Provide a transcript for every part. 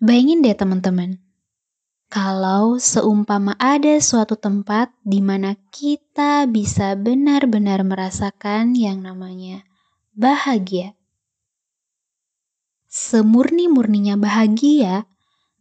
Bayangin deh teman-teman, kalau seumpama ada suatu tempat di mana kita bisa benar-benar merasakan yang namanya bahagia. Semurni-murninya bahagia,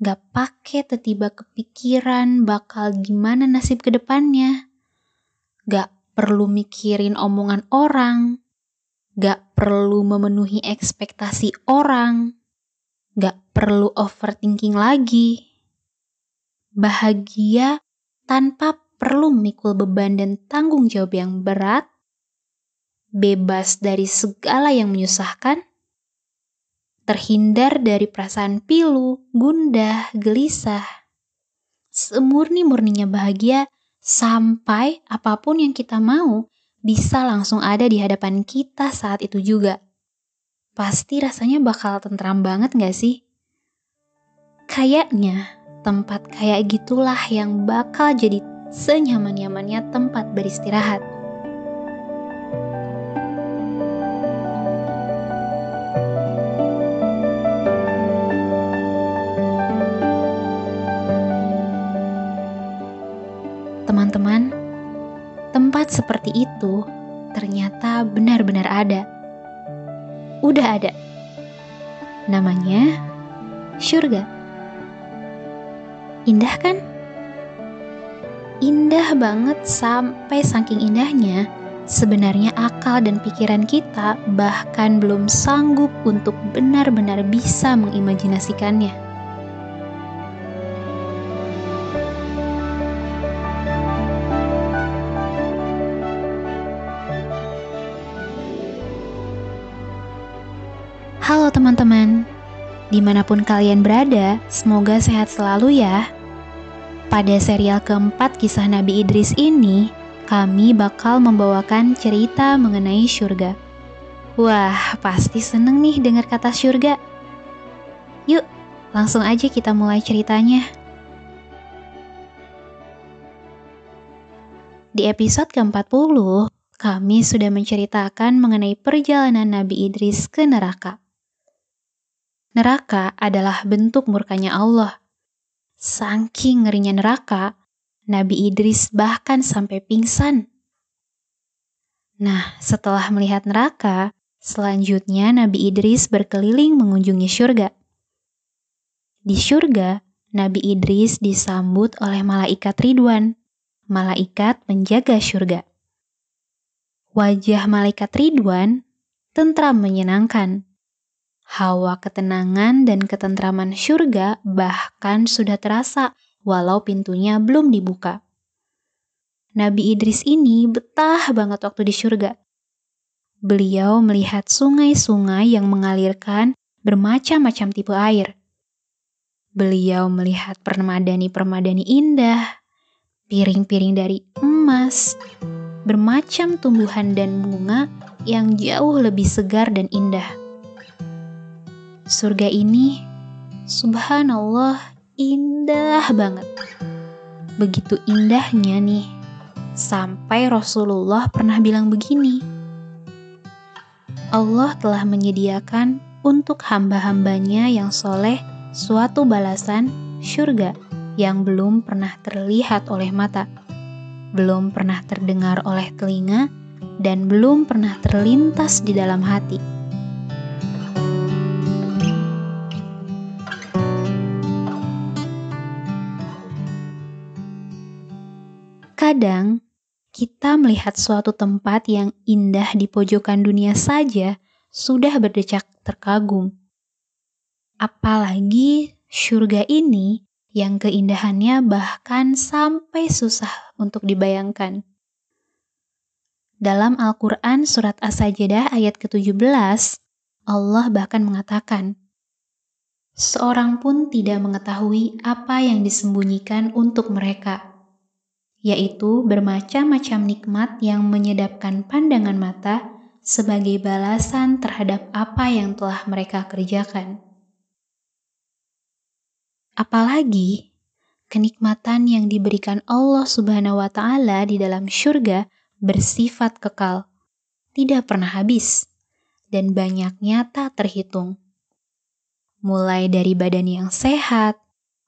gak pakai tiba kepikiran bakal gimana nasib ke depannya. Gak perlu mikirin omongan orang, gak perlu memenuhi ekspektasi orang, gak perlu overthinking lagi. Bahagia tanpa perlu memikul beban dan tanggung jawab yang berat, bebas dari segala yang menyusahkan, terhindar dari perasaan pilu, gundah, gelisah. Semurni-murninya bahagia sampai apa pun yang kita mau bisa langsung ada di hadapan kita saat itu juga. Pasti rasanya bakal tentram banget gak sih? Kayaknya tempat kayak gitulah yang bakal jadi senyaman-nyamannya tempat beristirahat. Teman-teman, tempat seperti itu ternyata benar-benar ada. Udah ada. Namanya surga. Indah kan? Indah banget sampai saking indahnya, sebenarnya akal dan pikiran kita bahkan belum sanggup untuk benar-benar bisa mengimajinasikannya. Halo teman-teman, di mana pun kalian berada, semoga sehat selalu ya. Pada serial keempat kisah Nabi Idris ini, kami bakal membawakan cerita mengenai surga. Wah, pasti seneng nih dengar kata surga. Yuk, langsung aja kita mulai ceritanya. Di episode ke-40, kami sudah menceritakan mengenai perjalanan Nabi Idris ke neraka. Neraka adalah bentuk murkanya Allah. Saking ngerinya neraka, Nabi Idris bahkan sampai pingsan. Nah, setelah melihat neraka, selanjutnya Nabi Idris berkeliling mengunjungi surga. Di surga, Nabi Idris disambut oleh malaikat Ridwan, malaikat penjaga surga. Wajah malaikat Ridwan tentram menyenangkan Hawa ketenangan dan ketentraman surga bahkan sudah terasa walau pintunya belum dibuka. Nabi Idris ini betah banget waktu di surga. Beliau melihat sungai-sungai yang mengalirkan bermacam-macam tipe air. Beliau melihat permadani-permadani indah, piring-piring dari emas, bermacam tumbuhan dan bunga yang jauh lebih segar dan indah Surga ini, subhanallah, indah banget. Begitu indahnya nih, sampai Rasulullah pernah bilang begini. Allah telah menyediakan untuk hamba-hambanya yang soleh suatu balasan surga yang belum pernah terlihat oleh mata, belum pernah terdengar oleh telinga, dan belum pernah terlintas di dalam hati. Kadang kita melihat suatu tempat yang indah di pojokan dunia saja sudah berdecak terkagum. Apalagi surga ini yang keindahannya bahkan sampai susah untuk dibayangkan. Dalam Al-Quran Surat As-Sajadah ayat ke-17, Allah bahkan mengatakan, Seorang pun tidak mengetahui apa yang disembunyikan untuk mereka yaitu bermacam-macam nikmat yang menyedapkan pandangan mata sebagai balasan terhadap apa yang telah mereka kerjakan. Apalagi kenikmatan yang diberikan Allah Subhanahu wa taala di dalam surga bersifat kekal, tidak pernah habis dan banyaknya tak terhitung. mulai dari badan yang sehat,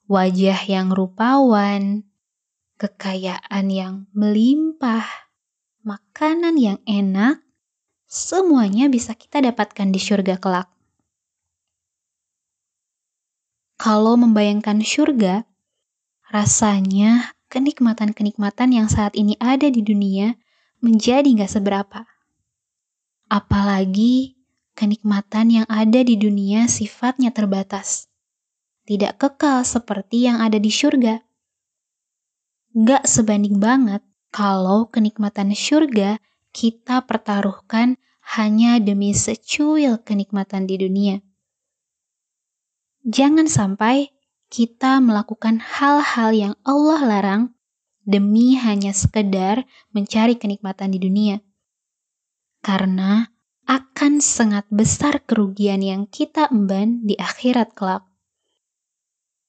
wajah yang rupawan, kekayaan yang melimpah, makanan yang enak, semuanya bisa kita dapatkan di surga kelak. Kalau membayangkan surga, rasanya kenikmatan-kenikmatan yang saat ini ada di dunia menjadi gak seberapa. Apalagi kenikmatan yang ada di dunia sifatnya terbatas. Tidak kekal seperti yang ada di surga. Gak sebanding banget kalau kenikmatan surga kita pertaruhkan hanya demi secuil kenikmatan di dunia. Jangan sampai kita melakukan hal-hal yang Allah larang demi hanya sekedar mencari kenikmatan di dunia. Karena akan sangat besar kerugian yang kita emban di akhirat kelak.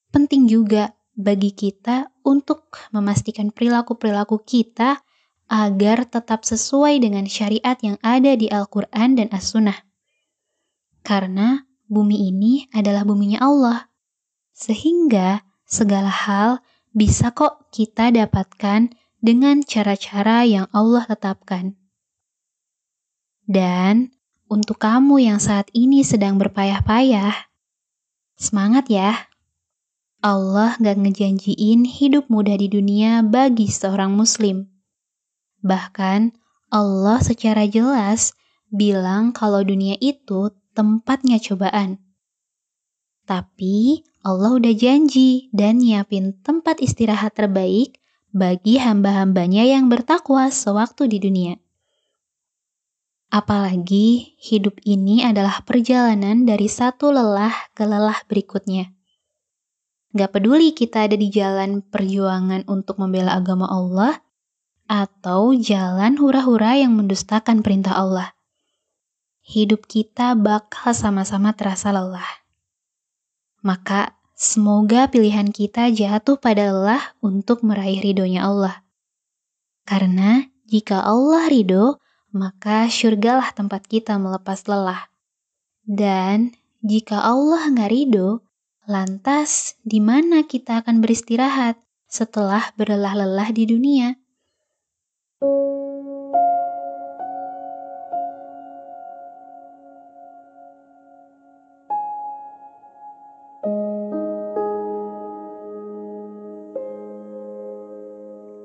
Penting juga bagi kita untuk memastikan perilaku-perilaku kita agar tetap sesuai dengan syariat yang ada di Al-Quran dan As-Sunnah. Karena bumi ini adalah buminya Allah sehingga segala hal bisa kok kita dapatkan dengan cara-cara yang Allah tetapkan. Dan untuk kamu yang saat ini sedang berpayah-payah, semangat ya. Allah gak ngejanjiin hidup mudah di dunia bagi seorang muslim. Bahkan Allah secara jelas bilang kalau dunia itu tempatnya cobaan. Tapi Allah udah janji dan nyiapin tempat istirahat terbaik bagi hamba-hambanya yang bertakwa sewaktu di dunia. Apalagi hidup ini adalah perjalanan dari satu lelah ke lelah berikutnya. Gak peduli kita ada di jalan perjuangan untuk membela agama Allah atau jalan hura-hura yang mendustakan perintah Allah. Hidup kita bakal sama-sama terasa lelah. Maka semoga pilihan kita jatuh pada lelah untuk meraih ridhonya Allah. Karena jika Allah ridho, maka syurgalah tempat kita melepas lelah. Dan jika Allah nggak ridho, lantas di mana kita akan beristirahat setelah berlelah-lelah di dunia?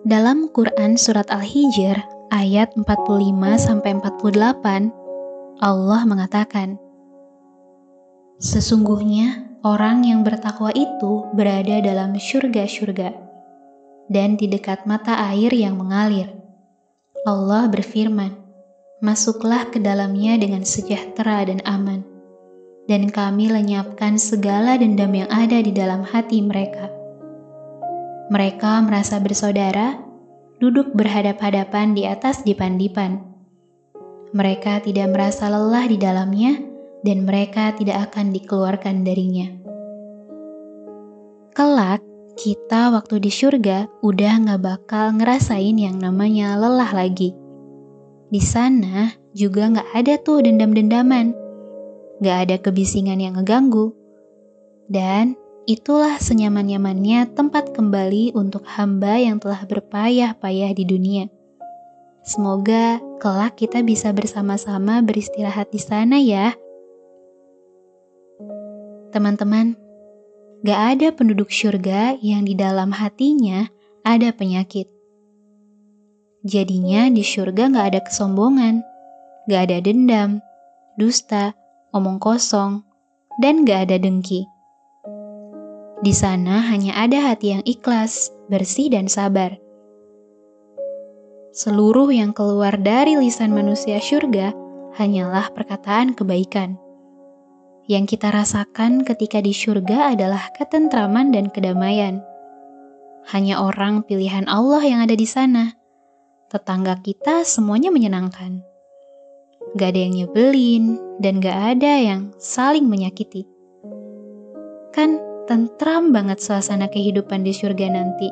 Dalam Quran surat Al-Hijr ayat 45 sampai 48 Allah mengatakan Sesungguhnya orang yang bertakwa itu berada dalam surga-surga dan di dekat mata air yang mengalir. Allah berfirman, Masuklah ke dalamnya dengan sejahtera dan aman, dan kami lenyapkan segala dendam yang ada di dalam hati mereka mereka merasa bersaudara, duduk berhadap-hadapan di atas dipan-dipan. Mereka tidak merasa lelah di dalamnya, dan mereka tidak akan dikeluarkan darinya. Kelak, kita waktu di surga udah gak bakal ngerasain yang namanya lelah lagi. Di sana juga gak ada tuh dendam-dendaman, gak ada kebisingan yang ngeganggu, dan Itulah senyaman-nyamannya tempat kembali untuk hamba yang telah berpayah-payah di dunia. Semoga kelak kita bisa bersama-sama beristirahat di sana ya. Teman-teman, gak ada penduduk surga yang di dalam hatinya ada penyakit. Jadinya di surga gak ada kesombongan, gak ada dendam, dusta, omong kosong, dan gak ada dengki. Di sana hanya ada hati yang ikhlas, bersih, dan sabar. Seluruh yang keluar dari lisan manusia surga hanyalah perkataan kebaikan. Yang kita rasakan ketika di surga adalah ketentraman dan kedamaian. Hanya orang pilihan Allah yang ada di sana. Tetangga kita semuanya menyenangkan. Gak ada yang nyebelin dan gak ada yang saling menyakiti. Kan tentram banget suasana kehidupan di surga nanti.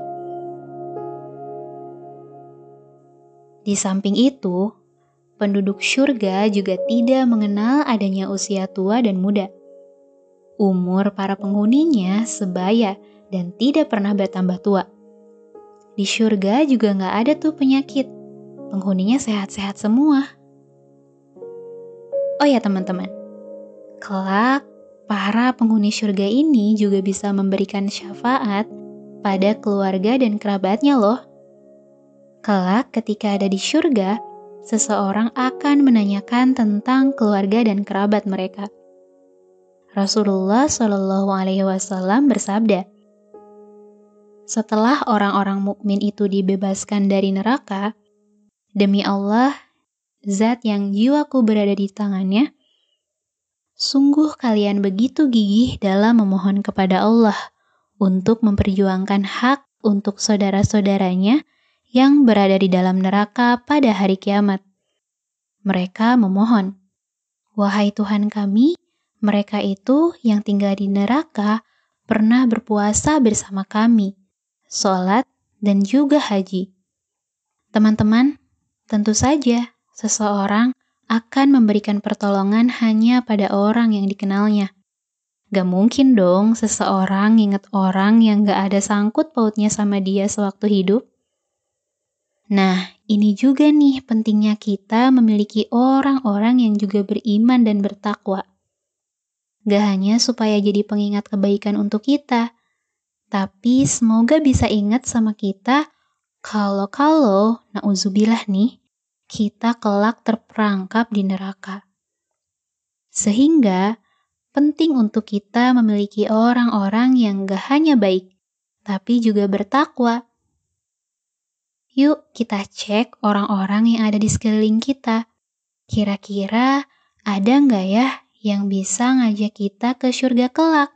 Di samping itu, penduduk surga juga tidak mengenal adanya usia tua dan muda. Umur para penghuninya sebaya dan tidak pernah bertambah tua. Di surga juga nggak ada tuh penyakit. Penghuninya sehat-sehat semua. Oh ya teman-teman, kelak para penghuni surga ini juga bisa memberikan syafaat pada keluarga dan kerabatnya loh. Kelak ketika ada di surga, seseorang akan menanyakan tentang keluarga dan kerabat mereka. Rasulullah Shallallahu Alaihi Wasallam bersabda, "Setelah orang-orang mukmin itu dibebaskan dari neraka, demi Allah, Zat yang jiwaku berada di tangannya, sungguh kalian begitu gigih dalam memohon kepada Allah untuk memperjuangkan hak untuk saudara-saudaranya yang berada di dalam neraka pada hari kiamat. Mereka memohon, "Wahai Tuhan kami, mereka itu yang tinggal di neraka pernah berpuasa bersama kami, sholat, dan juga haji. Teman-teman, tentu saja seseorang akan memberikan pertolongan hanya pada orang yang dikenalnya. Gak mungkin dong seseorang ingat orang yang gak ada sangkut pautnya sama dia sewaktu hidup. Nah, ini juga nih pentingnya kita memiliki orang-orang yang juga beriman dan bertakwa. Gak hanya supaya jadi pengingat kebaikan untuk kita, tapi semoga bisa ingat sama kita kalau-kalau, na'udzubillah nih, kita kelak terperangkap di neraka. Sehingga, penting untuk kita memiliki orang-orang yang gak hanya baik, tapi juga bertakwa. Yuk kita cek orang-orang yang ada di sekeliling kita. Kira-kira ada nggak ya yang bisa ngajak kita ke surga kelak.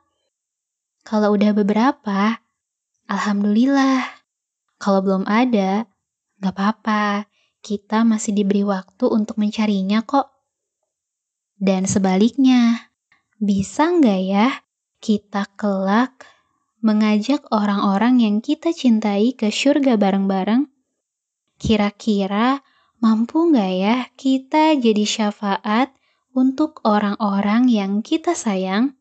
Kalau udah beberapa, alhamdulillah. Kalau belum ada, nggak apa-apa. Kita masih diberi waktu untuk mencarinya kok. Dan sebaliknya, bisa nggak ya kita kelak mengajak orang-orang yang kita cintai ke surga bareng-bareng? Kira-kira mampu nggak ya kita jadi syafaat untuk orang-orang yang kita sayang?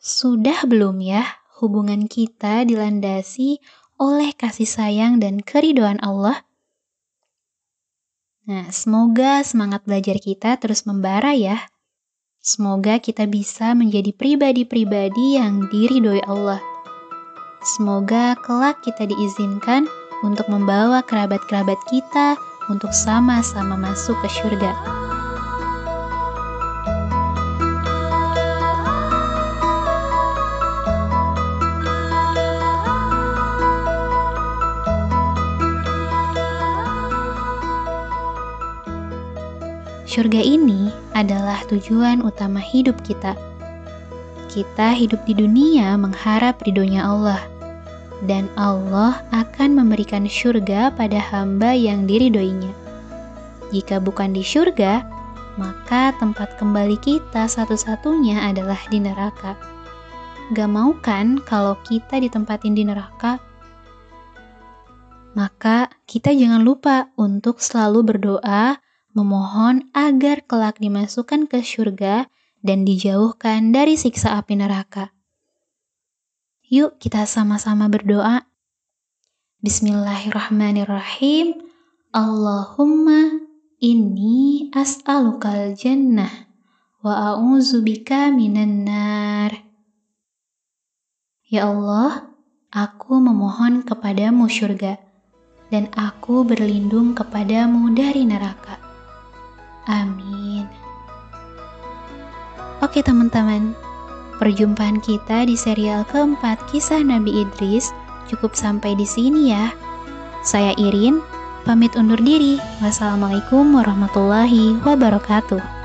Sudah belum ya hubungan kita dilandasi oleh kasih sayang dan keridoan Allah? Nah, semoga semangat belajar kita terus membara ya. Semoga kita bisa menjadi pribadi-pribadi yang diridhoi Allah. Semoga kelak kita diizinkan untuk membawa kerabat-kerabat kita untuk sama-sama masuk ke surga. Surga ini adalah tujuan utama hidup kita. Kita hidup di dunia mengharap ridhonya Allah, dan Allah akan memberikan surga pada hamba yang diridhoinya. Jika bukan di surga, maka tempat kembali kita satu-satunya adalah di neraka. Gak mau kan kalau kita ditempatin di neraka? Maka kita jangan lupa untuk selalu berdoa memohon agar kelak dimasukkan ke surga dan dijauhkan dari siksa api neraka. Yuk kita sama-sama berdoa. Bismillahirrahmanirrahim. Allahumma inni as'alukal jannah wa a'udzubika minan nar. Ya Allah, aku memohon kepadamu surga, dan aku berlindung kepadamu dari neraka. Amin. Oke teman-teman, perjumpaan kita di serial keempat kisah Nabi Idris cukup sampai di sini ya. Saya Irin, pamit undur diri. Wassalamualaikum warahmatullahi wabarakatuh.